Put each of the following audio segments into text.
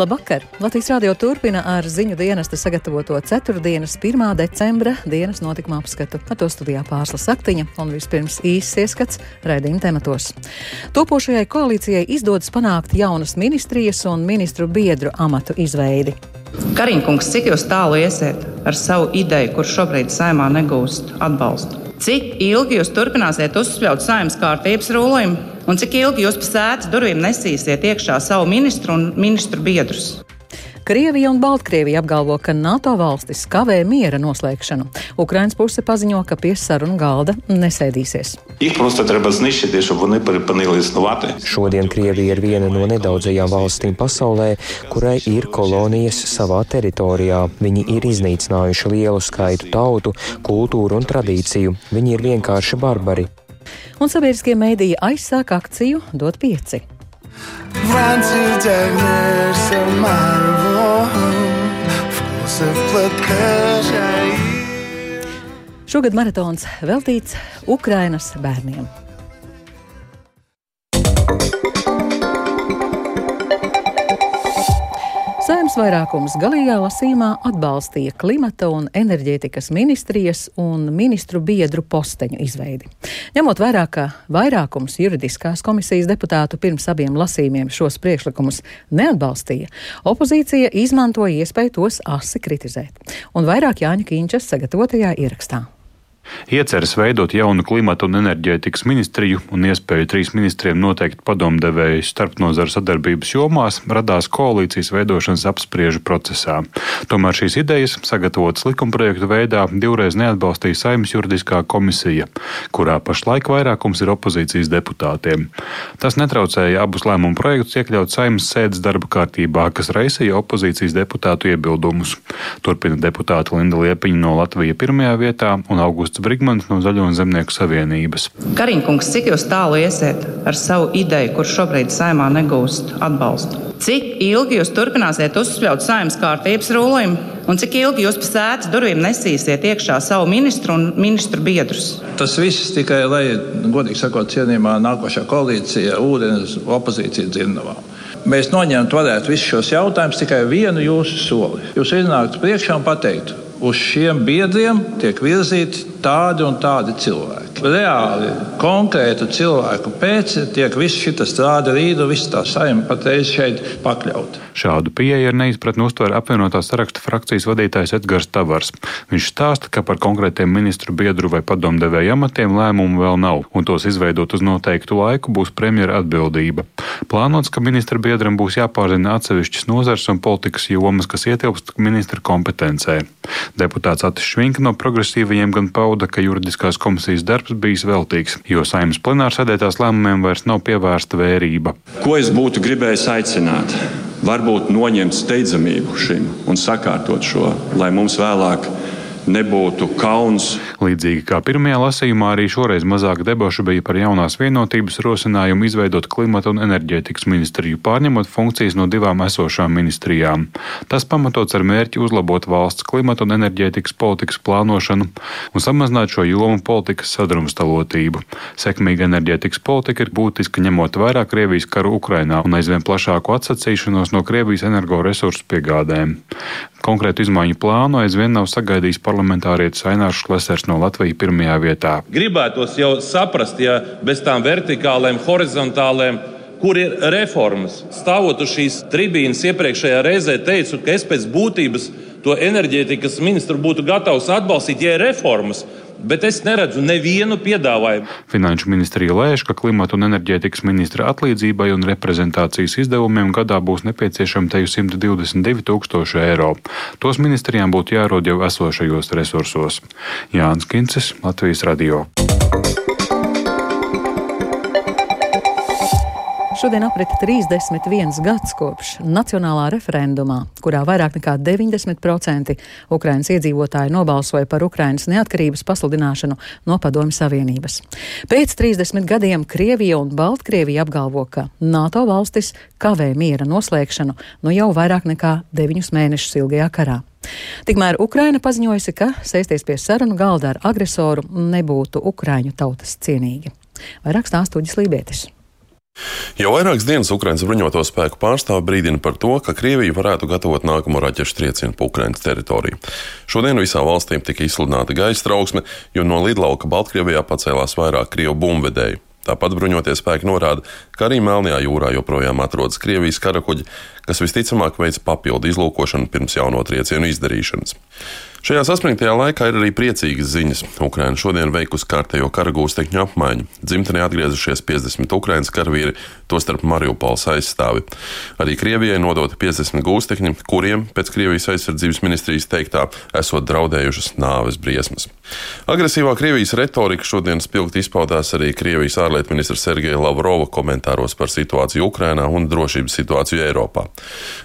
Labvakar! Latvijas Rādio turpina ar ziņu dienesta sagatavoto 4. 1. decembra dienas notikuma apskatu. Ar to studijā pārslas aktiņa un vispirms īsts ieskats raidījuma tematos. Topošajai koalīcijai izdodas panākt jaunas ministrijas un ministru biedru amatu izveidi. Kariņkungs, cik jūs tālu iesiet ar savu ideju, kur šobrīd saimā negūst atbalstu? Cik ilgi jūs turpināsiet uzspļaut saimnes kārtības rulījumu? Un cik ilgi jūs pa sēdes durvīm nesīsiet iekšā savu ministru un ministru biedrus? Krievija un Baltkrievija apgalvo, ka NATO valstis kavē miera noslēgšanu. Ukrainas puse paziņo, ka pie sarunu galda nesēdīsies. Šodien Krievija ir viena no nedaudzajām valstīm pasaulē, kurai ir kolonijas savā teritorijā. Viņi ir iznīcinājuši lielu skaitu tautu, kultūru un tradīciju. Viņi ir vienkārši barbari un sabiedriskie mēdīji aizsāk akciju Dot pieci. Šogad maratons veltīts Ukrainas bērniem. Saimnes vairākums galīgā lasījumā atbalstīja klimata un enerģētikas ministrijas un ministru biedru posteņu izveidi. Ņemot vērā, ka vairākums juridiskās komisijas deputātu pirms abiem lasījumiem šos priekšlikumus neatbalstīja, opozīcija izmantoja iespēju tos asi kritizēt. Un vairāk Jāņa Kīņčas sagatavotajā ierakstā. Ieceras veidot jaunu klimatu un enerģētikas ministriju un iespēju trīs ministriem noteikt padomdevēju starpnozaru sadarbības jomās radās koalīcijas veidošanas apspriežu procesā. Tomēr šīs idejas, sagatavotas likumprojektu veidā, divreiz neatbalstīja Saimnes juridiskā komisija, kurā pašlaik vairākums ir opozīcijas deputātiem. Tas netraucēja abus lēmumu projektus iekļaut Saimnes sēdes darba kārtībā, kas raisīja opozīcijas deputātu iebildumus. Turpina deputāta Linda Liepiņa no Latvijas pirmajā vietā un Augusts Roberts Brigmans no Zaļo un Zemnieku savienības. Kariņkungs, cik jūs tālu iesiet ar savu ideju, kur šobrīd saimā negūst atbalstu? Cik ilgi jūs turpināsiet uzspļaut saimnes kārtības rulījumu? Un cik ilgi jūs sēdes durvīm nesīsiet iekšā savu ministru un ministru biedrus? Tas viss tikai, lai, godīgi sakot, cienījumā nākošā koalīcija ūdens opozīcija dzirnavā. Mēs noņemt varētu visus šos jautājumus tikai vienu jūsu soli. Jūs iznāktu priekšā un pateiktu, uz šiem biedriem tiek virzīti tādi un tādi cilvēki. Reāli, konkrētu cilvēku pēc tiek viss šis strāda rīdu, viss tā saima patreiz šeit pakļauta. Šādu pieeju ar neizpratni uztver apvienotā saraksta frakcijas vadītājs Edgars Tavars. Viņš stāsta, ka par konkrētiem ministru biedru vai padomdevēju amatiem lēmumu vēl nav, un tos izveidot uz noteiktu laiku būs premjera atbildība. Plānots, ka ministra biedram būs jāpārzina atsevišķas nozars un politikas jomas, kas ietilpst ministra kompetencē. Deputāts Atis Švinka no progresīvajiem gan pauda, ka juridiskās komisijas darbs bijis veltīgs, jo saimnes plenārsēdētās lēmumiem vairs nav pievērsta vērība. Ko es būtu gribējis aicināt? Varbūt noņemt steidzamību šim un sakārtot šo, lai mums vēlāk nebūtu kauns. Līdzīgi kā pirmajā lasījumā, arī šoreiz mazāk debašu bija par jaunās vienotības rosinājumu izveidot klimata un enerģētikas ministriju, pārņemot funkcijas no divām esošām ministrijām. Tas pamatots ar mērķi uzlabot valsts klimata un enerģētikas politikas plānošanu un samazināt šo jomu politikas sadrumstalotību. Sekmīga enerģētikas politika ir būtiska ņemot vērā Krievijas karu Ukrainā un aizvien plašāku atsacīšanos no Krievijas energoresursu piegādēm. Konkrētu izmaiņu plānu aizvien nav sagaidījis parlamentārietis Ainārs Šlesers no Latvijas pirmajā vietā. Gribētos jau saprast, ja bez tām vertikālēm, horizontālēm kur ir reformas. Stāvot uz šīs tribīnes iepriekšējā reizē teicu, ka es pēc būtības to enerģētikas ministru būtu gatavs atbalstīt, ja ir reformas bet es neredzu nevienu piedāvājumu. Finanšu ministrija lēš, ka klimata un enerģētikas ministra atlīdzībai un reprezentācijas izdevumiem gadā būs nepieciešami te 122 tūkstoši eiro. Tos ministrijām būtu jārod jau esošajos resursos. Jānis Kincis, Latvijas Radio. Šodien aprit 31 gads kopš nacionālā referendumā, kurā vairāk nekā 90% Ukrainas iedzīvotāji nobalsoja par Ukrainas neatkarības pasludināšanu no Padomju Savienības. Pēc 30 gadiem Krievija un Baltkrievija apgalvo, ka NATO valstis kavē miera noslēgšanu no jau vairāk nekā 9 mēnešus ilgajā karā. Tikmēr Ukraina paziņojusi, ka sēsties pie sarunu galda ar agresoru nebūtu Ukraiņu tautas cienīgi. Vairāk stāstu Uģis Lībietis. Jau vairākas dienas Ukraiņas bruņoto spēku pārstāvi brīdina par to, ka Krievija varētu gatavot nākamo raķešu triecienu pa Ukraiņas teritoriju. Šodien visā valstīm tika izsludināta gaisa trauksme, jo no lidlauka Baltkrievijā pacēlās vairāk krievu bumbvedēju. Tāpat bruņotie spēki norāda, ka arī Melnajā jūrā joprojām atrodas Krievijas karakuģi, kas visticamāk veids papildu izlūkošanu pirms jauno triecienu izdarīšanas. Šajā saspringtajā laikā ir arī priecīgas ziņas. Ukraina šodien veikusi kārtējo karagūstekņu apmaiņu. Dzimtenē atgriezušies 50 Ukraiņas karavīri, tostarp Mariupols aizstāvi. Arī Krievijai nodota 50 gūstekņi, kuriem, pēc Krievijas aizsardzības ministrijas teiktā, esot draudējušas nāves briesmas. Agresīvā Krievijas retorika šodien spilgti izpaudās arī Krievijas ārlietu ministra Sergeja Lavrova komentāros par situāciju Ukrainā un drošības situāciju Eiropā.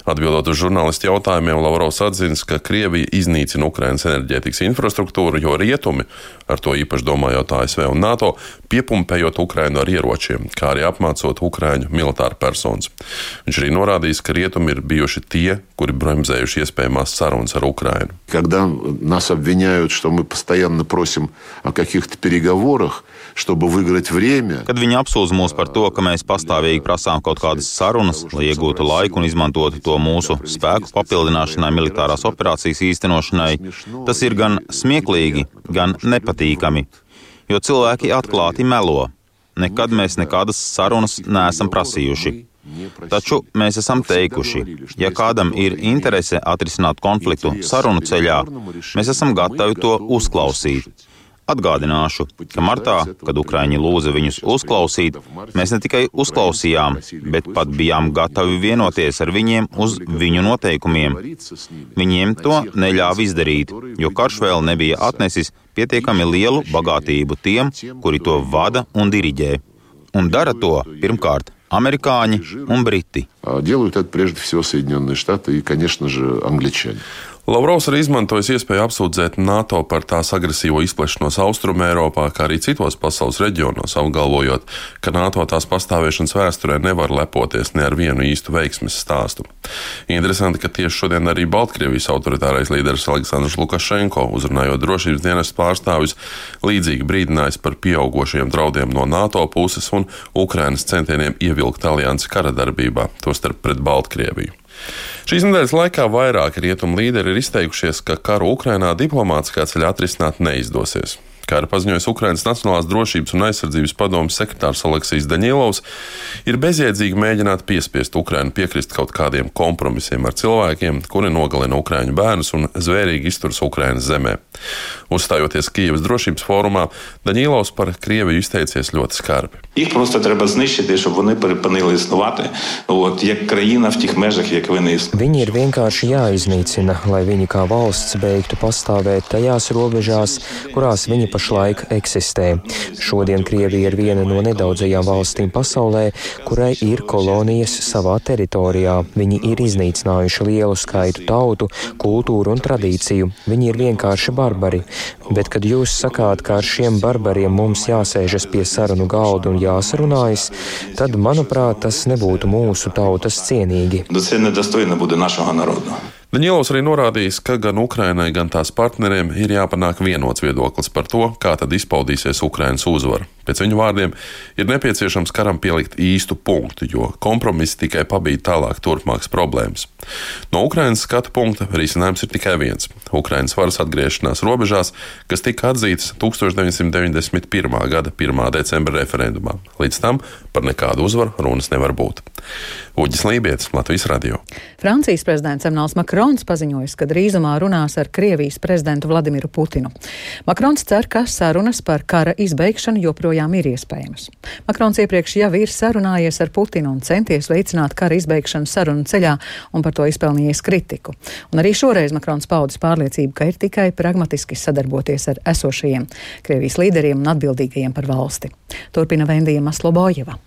Atbildot uz žurnālistu jautājumiem, Lavrovs atzīst, ka Krievija iznīcina Ukrainu Ukrainas enerģētikas infrastruktūru, jo rietumi, ar to īpaši domājot ASV un NATO, piepumpējot Ukrainu ar ieročiem, kā arī apmācot Ukraiņu militāru personas. Viņš arī norādījis, ka rietumi ir bijuši tie, kuri bremzējuši iespējamās sarunas ar Ukrainu. Когда нас обвиняют, что мы постоянно просим о каких-то переговорах, чтобы выиграть время. Kad viņi apsūdz mūs par to, ka mēs pastāvīgi prasām kaut kādas sarunas, lai iegūtu laiku un izmantotu to mūsu spēku papildināšanai, militārās operācijas īstenošanai, tas ir gan smieklīgi, gan nepatīkami, jo cilvēki atklāti melo. Nekad mēs nekādas sarunas neesam prasījuši. Taču mēs esam teikuši, ja kādam ir interese atrisināt konfliktu sarunu ceļā, mēs esam gatavi to uzklausīt. Atgādināšu, ka martā, kad Ukrāņi lūdza viņus uzklausīt, mēs ne tikai uzklausījām, bet pat bijām gatavi vienoties ar viņiem uz viņu noteikumiem. Viņiem to neļāva izdarīt, jo karš vēl nebija atnesis pietiekami lielu bagātību tiem, kuri to vada un diriģē. Un dara to pirmkārt amerikāņi un briti. Делают это прежде всего Соединенные Штаты и, конечно же, англичане. Lavrovs arī izmantojis iespēju apsūdzēt NATO par tās agresīvo izplešanos Austrumē, Eiropā, kā arī citos pasaules reģionos, apgalvojot, ka NATO tās pastāvēšanas vēsturē nevar lepoties ne ar vienu īstu veiksmes stāstu. Interesanti, ka tieši šodien arī Baltkrievijas autoritārais līderis Aleksandrs Lukašenko, uzrunājot drošības dienas pārstāvis, līdzīgi brīdinājis par pieaugušiem draudiem no NATO puses un Ukrainas centieniem ievilkt aliansi kara darbībā, tostarp pret Baltkrieviju. Šīs nedēļas laikā vairāki rietumu līderi ir izteikušies, ka karu Ukrainā diplomātiskā ceļā atrisināt neizdosies. Kā ir paziņojis Ukrainas Nacionālās drošības un aizsardzības padomus sekretārs Aleksijs Daņilovs, ir bezjēdzīgi mēģināt piespiest Ukrainu piekrist kaut kādiem kompromisiem ar cilvēkiem, kuri nogalina Ukrāņu bērnus un zvērīgi izturas Ukrainas zemē. Uzstājoties Kīivas drošības fórumā, Daņilovs par Krieviju izteicies ļoti skarbi. Їх просто треба знищити, щоб вони перепинили існувати. От як країна в тих межах, як вони існують. Viņi ir vienkārši jāiznīcina, lai viņi kā valsts beigtu pastāvēt tajās robežās, kurās viņi pašlaik eksistē. Šodien Krievija ir viena no nedaudzajām valstīm pasaulē, kurai ir kolonijas savā teritorijā. Viņi ir iznīcinājuši lielu skaitu tautu, kultūru un tradīciju. Viņi ir vienkārši barbari. Bet, kad jūs sakāt, ka ar šiem barbariem mums jāsēžas pie sarunu galda un jāsarunājas, tad, manuprāt, tas nebūtu mūsu tautas cienīgi. Tas ir nedastojīgi, nebūtu našā naroda. Daņilovs arī norādījis, ka gan Ukrainai, gan tās partneriem ir jāpanāk vienots viedoklis par to, kā tad izpaudīsies Ukrainas uzvara. Pēc viņu vārdiem ir nepieciešams karam pielikt īstu punktu, jo kompromiss tikai pabīd tālāk turpmākas problēmas. No Ukrainas skatu punkta risinājums ir tikai viens - Ukrainas varas atgriešanās robežās, kas tika atzītas 1991. gada 1. decembra referendumā. Līdz tam par nekādu uzvaru runas nevar būt. Uģis Lībijams, Latvijas radio. Francijas prezidents Emmanuels Makrons paziņojis, ka drīzumā runās ar Krievijas prezidentu Vladimiru Putinu. Makrons cer, ka sarunas par kara izbeigšanu joprojām ir iespējamas. Makrons iepriekš jau ir sarunājies ar Putinu un centies veicināt kara izbeigšanu sarunu ceļā un par to izpelnījies kritiku. Un arī šoreiz Makrons paudis pārliecību, ka ir tikai pragmatiski sadarboties ar esošajiem Krievijas līderiem un atbildīgajiem par valsti. Turpina Vendija Maslobojeva.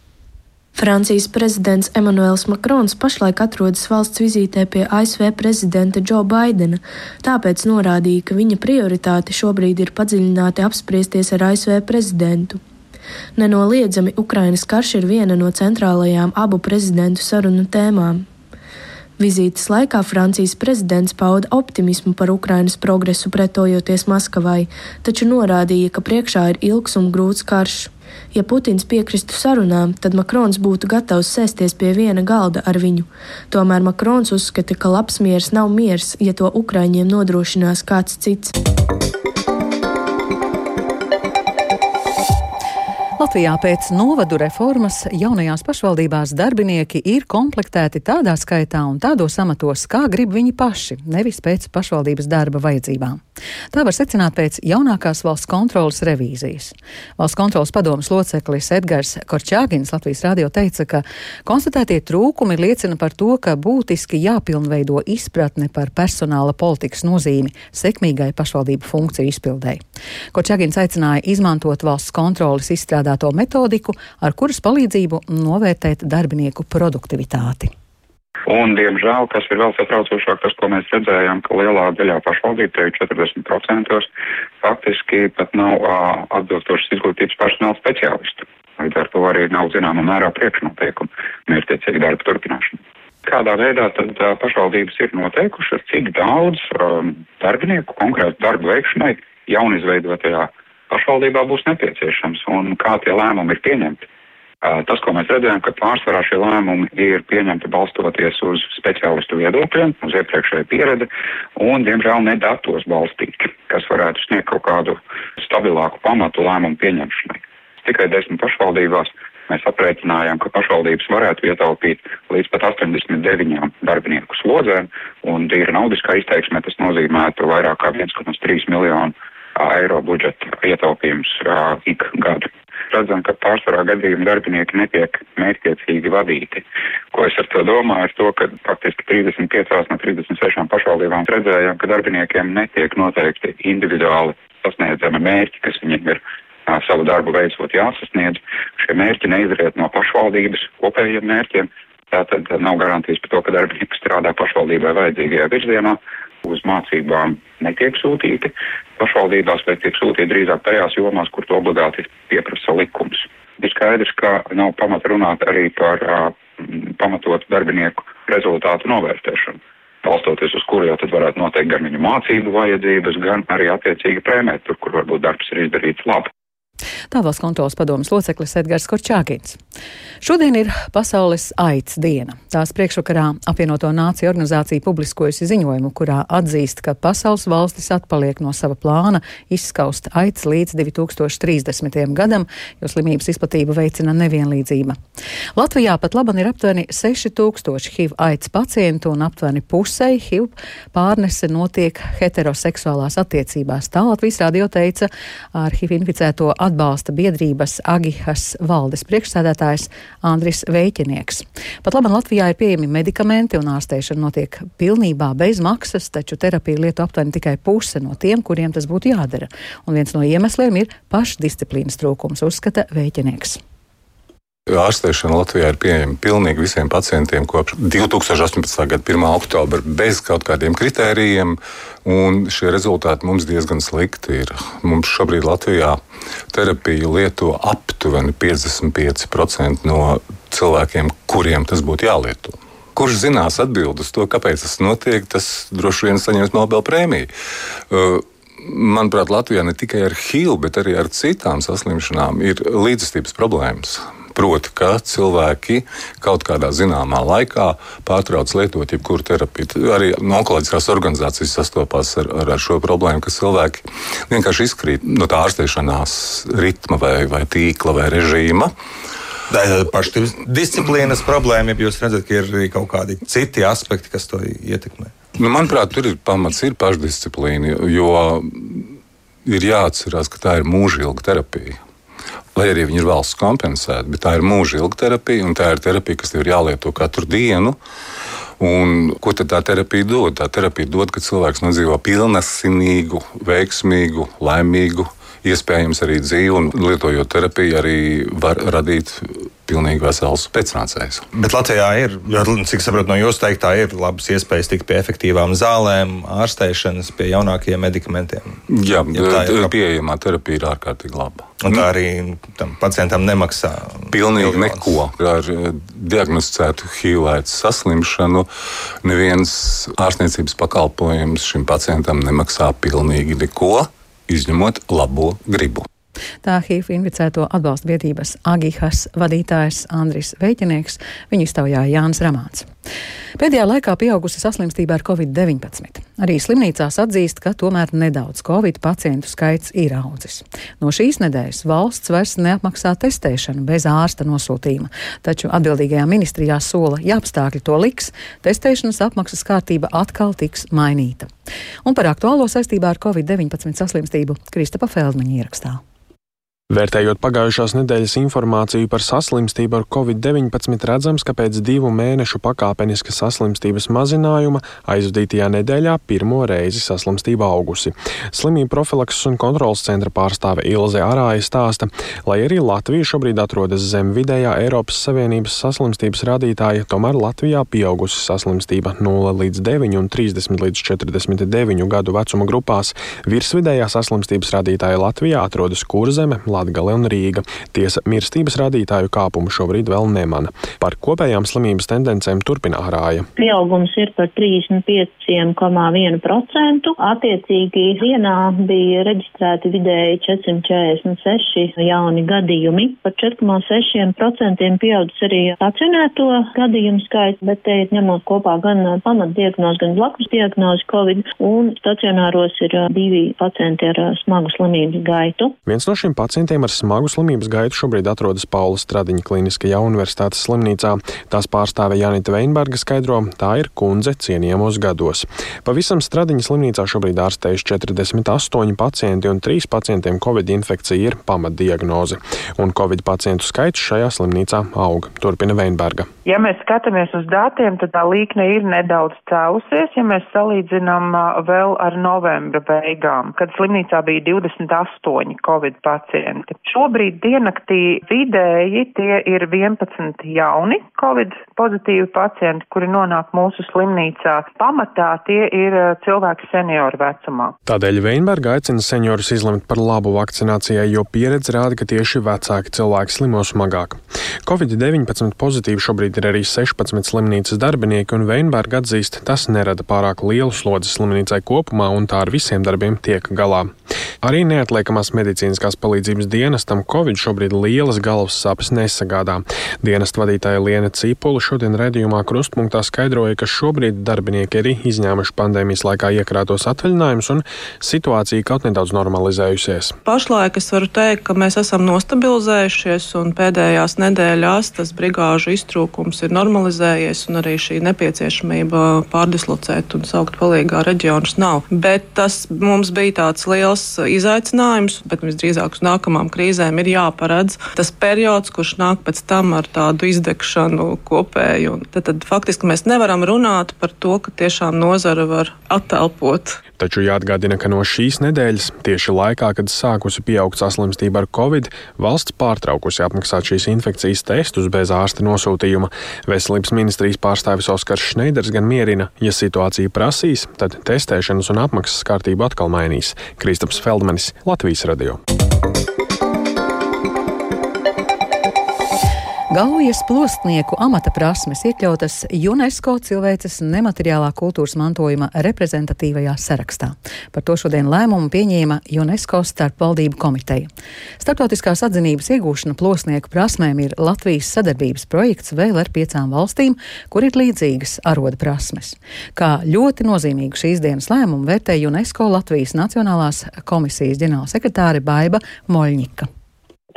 Francijas prezidents Emmanuels Makrons pašlaik atrodas valsts vizītē pie ASV prezidenta Džo Baidena, tāpēc norādīja, ka viņa prioritāte šobrīd ir padziļināti apspriesties ar ASV prezidentu. Nenoliedzami Ukrainas karš ir viena no centrālajām abu prezidentu sarunu tēmām. Vizītes laikā Francijas prezidents pauda optimismu par Ukrainas progresu pretojoties Maskavai, taču norādīja, ka priekšā ir ilgs un grūts karš. Ja Putins piekristu sarunām, tad Makrons būtu gatavs sēsties pie viena galda ar viņu. Tomēr Makrons uzskata, ka labs miers nav miers, ja to Ukraiņiem nodrošinās kāds cits. Latvijā pēc novadu reformas jaunajās pašvaldībās darbinieki ir komplektēti tādā skaitā un tādos amatos, kā grib viņi paši, nevis pēc pašvaldības darba vajadzībām. Tā var secināt pēc jaunākās valsts kontrolas revīzijas. Valsts kontrolas padomas loceklis Edgars Korčāgins Latvijas radio teica, ka konstatētie trūkumi liecina par to, ka būtiski jāpilnveido izpratne par personāla politikas nozīmi sekmīgai pašvaldību funkciju izpildēji. Korčāgins aicināja izmantot valsts kontrolas izstrādāto metodiku, ar kuras palīdzību novērtēt darbinieku produktivitāti. Un, diemžēl, kas ir vēl satraucošāk, tas, ko mēs redzējām, ka lielā daļā pašvaldību, te 40%, faktiski pat nav uh, atbilstošas izglītības personāla speciālistu. Līdz ar to arī nav zināma mērā priekšnoteikumu mērķtiecīgi darba turpināšanu. Kādā veidā tad uh, pašvaldības ir noteikušas, cik daudz um, darbinieku konkrētu darbu veikšanai jaunizveidotajā pašvaldībā būs nepieciešams un kā tie lēmumi ir pieņemti. Tas, ko mēs redzējām, ka pārsvarā šie lēmumi ir pieņemti balstoties uz speciālistu viedokļiem, uz iepriekšēju pieredzi un, diemžēl, ne datos balstīti, kas varētu sniegt kaut kādu stabilāku pamatu lēmumu pieņemšanai. Tikai desmit pašvaldībās mēs aprēķinājām, ka pašvaldības varētu ietaupīt līdz pat 89 darbinieku slodzēm, un tīra naudiskā izteiksmē tas nozīmētu vairāk kā 1,3 miljonu eiro budžeta ietaupījums ik gadu redzam, ka pārsvarā gadījumā darbinieki netiek mērķtiecīgi vadīti. Ko es ar to domāju? Ar to, ka faktiski 35 no 36 pašvaldībām redzējām, ka darbiniekiem netiek noteikti individuāli sasniedzami mērķi, kas viņiem ir savu darbu veicot jāsasniedz. Šie mērķi neizriet no pašvaldības kopējiem mērķiem. Tātad nav garantijas par to, ka darbinieki strādā pašvaldībai vajadzīgajā virzienā uz mācībām netiek sūtīti pašvaldībās, bet tiek sūtīti drīzāk tajās jomās, kur to obligāti pieprasa likums. Ir skaidrs, ka nav pamata runāt arī par uh, pamatotu darbinieku rezultātu novērtēšanu, balstoties uz kuru jau tad varētu noteikt gan viņu mācību vajadzības, gan arī attiecīgi prēmēt tur, kur varbūt darbs ir izdarīts labi. Tā valsts kontrolas padomas loceklis Edgars Korčākins. Šodien ir Pasaules aids diena. Tās priekšvakarā apvienoto nāciju organizācija publiskojusi ziņojumu, kurā atzīst, ka pasaules valstis atpaliek no sava plāna izskaust aids līdz 2030. gadam, jo slimības izplatību veicina nevienlīdzība. Latvijā pat laban ir aptuveni 6000 HIV aids pacientu un aptuveni pusei HIV pārnese notiek heteroseksuālās attiecībās. Tā Latvijas radio teica ar HIV inficēto atbalsta biedrības Agihas valdes priekšsēdētājs Andris Veikinieks. Pat labi Latvijā ir pieejami medikamenti un ārstēšana notiek pilnībā bez maksas, taču terapiju lieto aptuveni tikai puse no tiem, kuriem tas būtu jādara. Un viens no iemesliem ir pašdisciplīnas trūkums, uzskata Veikinieks. Ārstēšana Latvijā ir pieejama pilnīgi visiem pacientiem kopš 2018. gada 1. oktobra bez kaut kādiem kritērijiem, un šie rezultāti mums diezgan slikti ir. Mums šobrīd Latvijā terapiju lieto aptuveni 55% no cilvēkiem, kuriem tas būtu jālieto. Kurš zinās atbildus to, kāpēc tas notiek, tas droši vien saņems Nobel prēmiju. Uh, manuprāt, Latvijā ne tikai ar HIV, bet arī ar citām saslimšanām ir līdzjūtības problēmas. Proti, ka cilvēki kaut kādā zināmā laikā pārtrauc lietot jebkuru terapiju. Arī onkoloģiskās organizācijas sastopās ar, ar, ar šo problēmu, ka cilvēki vienkārši izkrīt no tā ārstēšanās ritma vai, vai tīkla vai režīma. Pašdisciplīnas problēma, ja jūs redzat, ka ir arī kaut kādi citi aspekti, kas to ietekmē. Nu, manuprāt, tur ir pamats, ir pašdisciplīna, jo ir jāatcerās, ka tā ir mūžīga terapija lai arī viņi ir valsts kompensēti, bet tā ir mūža ilga terapija, un tā ir terapija, kas tev ir jālieto katru dienu. Un, ko tad tā terapija dod? Tā terapija dod, ka cilvēks nodzīvo pilnasinīgu, veiksmīgu, laimīgu, iespējams arī dzīvi, un lietojot terapiju, arī var radīt pilnīgi vesels pēcnācējs. Bet Latvijā ir, cik saprotu no jūsu teiktā, ir labas iespējas tikt pie efektīvām zālēm, ārstēšanas, pie jaunākajiem medikamentiem. Jā, ja ir pieejamā terapija ir ārkārtīgi laba. Un tā arī tam pacientam nemaksā. Pilnīgi neko. Ar eh, diagnosticētu HIV saslimšanu neviens ārstniecības pakalpojums šim pacientam nemaksā pilnīgi neko, izņemot labo gribu. Tā HIV inficēto atbalsta biedrības Agihas vadītājs Andris Veitinieks, viņu iztaujāja Jānis Ramāns. Pēdējā laikā pieaugusi saslimstība ar covid-19. Arī slimnīcās atzīst, ka tomēr nedaudz covid pacientu skaits ir audzis. No šīs nedēļas valsts vairs neapmaksā testēšanu bez ārsta nosūtījuma, taču atbildīgajā ministrijā sola, ja apstākļi to liks, testēšanas apmaksas kārtība atkal tiks mainīta. Un par aktuālo saistībā ar covid-19 saslimstību Kristapa Feldmaņa ierakstā. Vērtējot pagājušās nedēļas informāciju par saslimstību ar covid-19, redzams, ka pēc divu mēnešu pakāpeniska saslimstības mazinājuma aizvadītajā nedēļā pirmo reizi saslimstība augusi. Slimību profilakses un kontrolas centra pārstāve Ilze Arāja stāsta, lai arī Latvija šobrīd atrodas zem vidējā Eiropas Savienības saslimstības rādītāja, tomēr Latvijā pieaugusi saslimstība 0 līdz 9 un 30 līdz 49 gadu vecuma grupās. Virsvidējā saslimstības rādītāja Latvijā atrodas Kurzeme. Latgale un Rīga. Tiesa mirstības rādītāju kāpumu šobrīd vēl nemana. Par kopējām slimības tendencēm turpina Ārāja. Pieaugums ir par 35,1%. Attiecīgi dienā bija reģistrēti vidēji 446 jauni gadījumi. Par 4,6% pieaudzis arī stacionēto gadījumu skaits, bet te ir ņemot kopā gan pamatdiagnozi, gan blakus diagnozi Covid, un stacionāros ir divi pacienti ar smagu slimības gaitu. Viens no šiem pacientiem pacientiem ar smagu slimības gaitu šobrīd atrodas Paula Stradiņa Kliniskajā universitātes slimnīcā. Tās pārstāve Janita Veinberga skaidro, tā ir kundze cienījamos gados. Pavisam Stradiņa slimnīcā šobrīd ārstējuši 48 pacienti un 3 pacientiem Covid infekcija ir pamatdiagnoze. Un Covid pacientu skaits šajā slimnīcā aug, turpina Veinberga. Ja mēs skatāmies uz datiem, tad tā līkne ir nedaudz cēlusies, ja mēs salīdzinām vēl ar novembra beigām, kad slimnīcā bija 28 Covid pacienti pacienti. Šobrīd diennaktī vidēji tie ir 11 jauni Covid pozitīvi pacienti, kuri nonāk mūsu slimnīcā. Pamatā tie ir eh, cilvēki senioru vecumā. Tādēļ Veinberga aicina seniorus izlemt par labu vakcinācijai, jo pieredze rāda, ka tieši vecāki cilvēki slimo smagāk. Covid-19 pozitīvi šobrīd ir arī 16 slimnīcas darbinieki, un Veinberga atzīst, tas nerada pārāk lielu slodzi slimnīcai kopumā, un tā ar visiem darbiem tiek galā. Arī neatliekamās medicīniskās palīdzības dienestam Covid šobrīd lielas galvas sāpes nesagādā. Dienesta vadītāja Liena Cīpula šodien redzījumā krustpunktā skaidroja, ka šobrīd darbinieki arī izņēmuši pandēmijas laikā iekrātos atvaļinājumus un situācija kaut nedaudz normalizējusies. Pašlaik es varu teikt, ka mēs esam nostabilizējušies un pēdējās nedēļās tas brigāžu iztrūkums ir normalizējies un arī šī nepieciešamība pārdislocēt un saukt palīgā reģionus nav. Bet tas mums bija tāds liels izaicinājums, bet visdrīzāk uz nākamo nākamām krīzēm ir jāparedz tas periods, kurš nāk pēc tam ar tādu izdegšanu kopēju. Tad, tad faktiski mēs nevaram runāt par to, ka tiešām nozara var attelpot. Taču jāatgādina, ka no šīs nedēļas, tieši laikā, kad sākusi pieaugt saslimstība ar covid, valsts pārtraukusi apmaksāt šīs infekcijas testus bez ārsta nosūtījuma. Veselības ministrijas pārstāvis Oskars Šneiders gan mierina, ja situācija prasīs, tad testēšanas un apmaksas kārtību atkal mainīs. Kristaps Feldmanis, Latvijas radio. Gaujas plostnieku amata prasmes iekļautas UNESCO cilvēces nemateriālā kultūras mantojuma reprezentatīvajā sarakstā. Par to šodien lēmumu pieņēma UNESCO starpvaldību komiteja. Startautiskās atzinības iegūšana plostnieku prasmēm ir Latvijas sadarbības projekts vēl ar piecām valstīm, kur ir līdzīgas aroda prasmes. Kā ļoti nozīmīgu šīs dienas lēmumu vērtē UNESCO Latvijas Nacionālās komisijas ģenerālsekretāre Baiba Moļņika.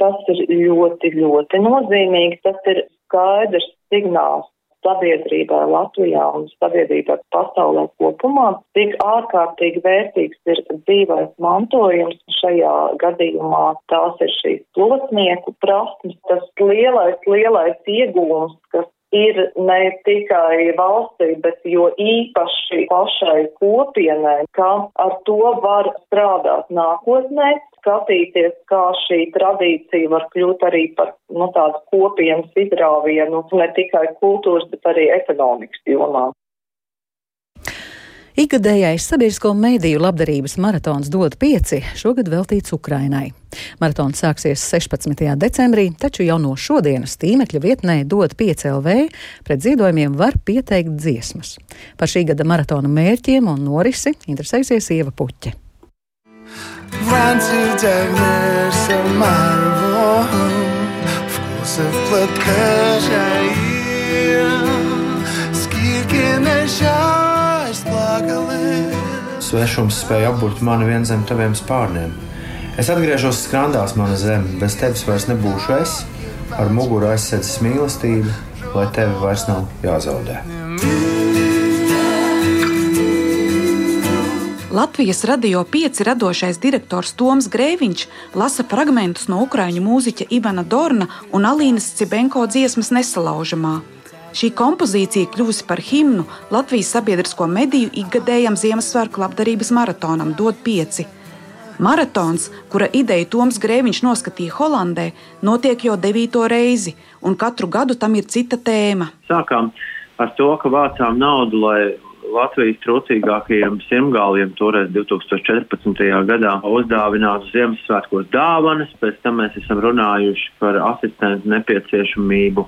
Tas ir ļoti, ļoti nozīmīgi. Tas ir skaidrs signāls sabiedrībai Latvijā un sabiedrībai pasaulē kopumā, cik ārkārtīgi vērtīgs ir dzīvais mantojums. Šajā gadījumā tās ir šīs plosnieku prasmes, tas lielais, lielais iegūms, kas ir ne tikai valstī, bet jo īpaši pašai kopienai, ka ar to var strādāt nākotnē, skatīties, kā šī tradīcija var kļūt arī par nu, tādu kopienas izrāvienu ne tikai kultūras, bet arī ekonomikas jomā. Ikgadējais sabiedrisko mediju labdarības maratons dod pieci šogad veltīts Ukrainai. Maratons sāksies 16. decembrī, taču jau no šodienas tīmekļa vietnē dod 5 LV pret ziedojumiem var pieteikt dziesmas. Par šī gada maratona mērķiem un norisi interesēsies Ieva Puķe. Wrancy dernière se marvon Wkrótce Skirki nežais plagali Svešums spēja apburt mani vien zem taviem spārniem. Es atgriežos skrandās, mana zeme, bez tevis vairs nebūšu es, ar muguru aizsēdzis mīlestību, lai tevi vairs nav jāzaudē. Latvijas radio pieci radošais direktors Toms Grēviņš lasa fragmentus no ukrāņu mūziķa Ivana Dorna un Alīnas Cibenko dziesmas Nesalaužamā. Šī kompozīcija kļuvusi par himnu Latvijas sabiedrisko mediju ikgadējam Ziemassvētku labdarības maratonam Dod pieci. Maratons, kura ideju Toms Grēviņš noskatīja Holandē, notiek jau devīto reizi, un katru gadu tam ir cita tēma. Sākām ar to, ka vācām naudu, lai Latvijas trūcīgākajiem simgāliem toreiz 2014. gadā uzdāvinātu Ziemassvētkos dāvanas, pēc tam mēs esam runājuši par asistentu nepieciešamību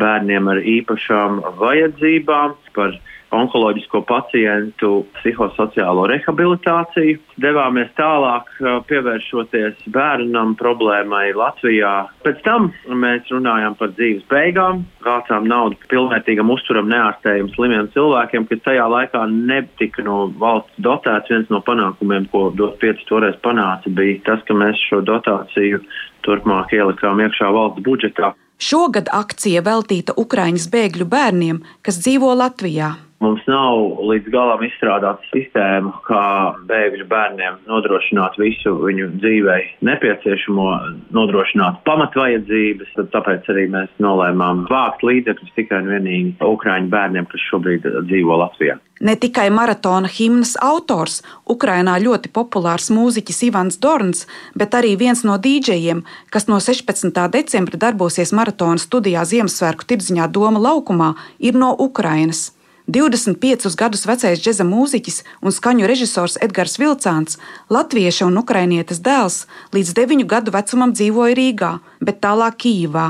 bērniem ar īpašām vajadzībām, par onkoloģisko pacientu psihosociālo rehabilitāciju. Devāmies tālāk, pievēršoties bērnam problēmai Latvijā. Pēc tam mēs runājām par dzīves beigām, vācām naudu pilnvērtīgam uzturam neārstējam slimiem cilvēkiem, kad tajā laikā netika no valsts dotēts. Viens no panākumiem, ko DOT 5 toreiz panāca, bija tas, ka mēs šo dotāciju turpmāk ielikām iekšā valsts budžetā. Šogad akcija veltīta Ukraiņas bēgļu bērniem, kas dzīvo Latvijā. Mums nav līdz galam izstrādāta sistēma, kā bēgļu bērniem nodrošināt visu viņu dzīvei nepieciešamo, nodrošināt pamatvajadzības. Tāpēc arī mēs nolēmām vākt līdzekļus tikai un vienīgi Ukrāņu bērniem, kas šobrīd dzīvo Latvijā. Ne tikai maratona himnas autors, Ukrainā ļoti populārs mūziķis Ivans Dorns, bet arī viens no dīdžejiem, kas no 16. decembra darbosies maratona studijā Ziemassvētku tirdziņā Doma laukumā, ir no Ukrainas. 25 gadus vecais džēza mūziķis un skaņu režisors Edgars Vilcāns, latvieša un ukrainietes dēls, līdz 9 gadu vecumam dzīvoja Rīgā, bet tālāk Kīvā.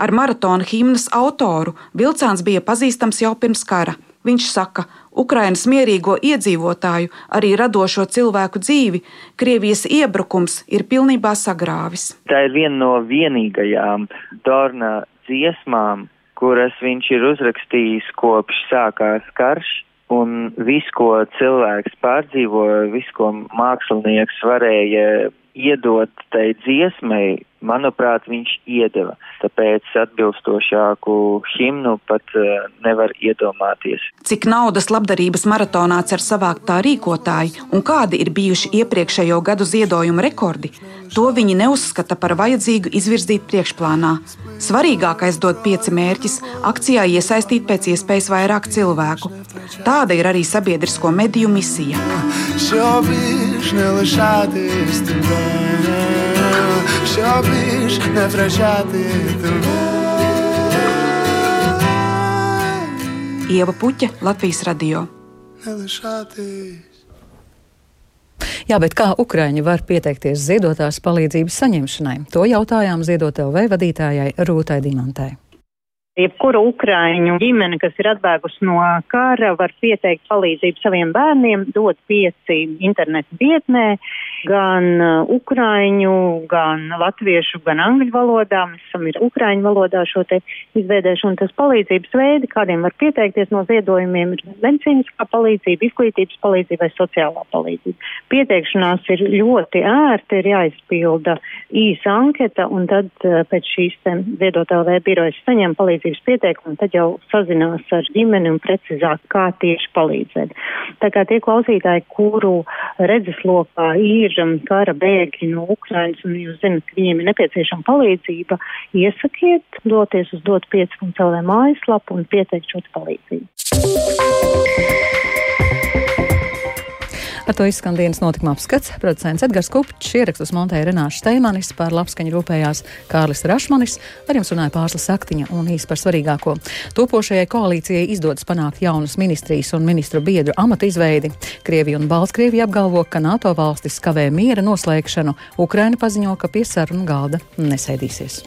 Ar maratona himnas autoru Vilcāns bija pazīstams jau pirms kara. Viņš saka, Ukrainas mierīgo iedzīvotāju, arī radošo cilvēku dzīvi, Krievijas iebrukums ir pilnībā sagrāvis. Tā ir viena no vienīgajām Dorna dziesmām, kuras viņš ir uzrakstījis kopš sākās karš. Un viss, ko cilvēks pārdzīvoja, viss, ko mākslinieks varēja iedot tai dziesmai, manuprāt, viņš iedeva. Tāpēc atbilstošāku himnu pat uh, nevar iedomāties. Cik naudas labdarības maratonā cer savākt tā rīkotāji un kādi ir bijuši iepriekšējo gadu ziedojumu rekordi, to viņi neuzskata par vajadzīgu izvirzīt priekšplānā. Svarīgākais dot pieci mērķis - akcijā iesaistīt pēc iespējas vairāk cilvēku. Tāda ir arī sabiedrisko mediju misija. Šobrīd nelaišāties tur Σιώπης νεφρεσιάτη Ieva Puķa, Latvijas Radio. Nelešātīs. Jā, bet kā Ukraiņi var pieteikties ziedotās palīdzības saņemšanai? To jautājām ziedot LV vadītājai Rūtai Dimantai. Jebkura Ukraiņu ģimene, kas ir atbēgusi no kara, var pieteikt palīdzību saviem bērniem, dot pieci internetu vietnē, gan uh, Ukraiņu, gan latviešu, gan angļu valodā. Mēs esam ir Ukraiņu valodā šo te izveidējuši, un tas palīdzības veidi, kādiem var pieteikties no ziedojumiem, ir medicīniskā palīdzība, izglītības palīdzība vai sociālā palīdzība. Pieteikšanās ir ļoti ērti, ir jāizpilda īsa anketa, un tad uh, pēc šīs ziedotā vai birojas saņem palīdzību palīdzības pieteikumu, tad jau sazinās ar ģimeni un precizāk, kā tieši palīdzēt. Tā kā tie klausītāji, kuru redzeslokā ir kara bēgļi no Ukrainas un jūs zinat, ka viņiem ir nepieciešama palīdzība, iesakiet doties uz dot 5.lv mājaslapu un pieteikt šo palīdzību. Ar to izskan dienas notikuma apskats. Producents Edgars Kupčs ierakstus montēja Renāša Steimanis, par labskaņu rūpējās Kārlis Rašmanis, ar jums runāja Pārslas Saktiņa un īsi par svarīgāko. Topošajai koalīcijai izdodas panākt jaunas ministrijas un ministru biedru amatu izveidi. Krievija un Baltkrievija apgalvo, ka NATO valstis kavē miera noslēgšanu. Ukraina paziņo, ka pie sarunu galda nesēdīsies.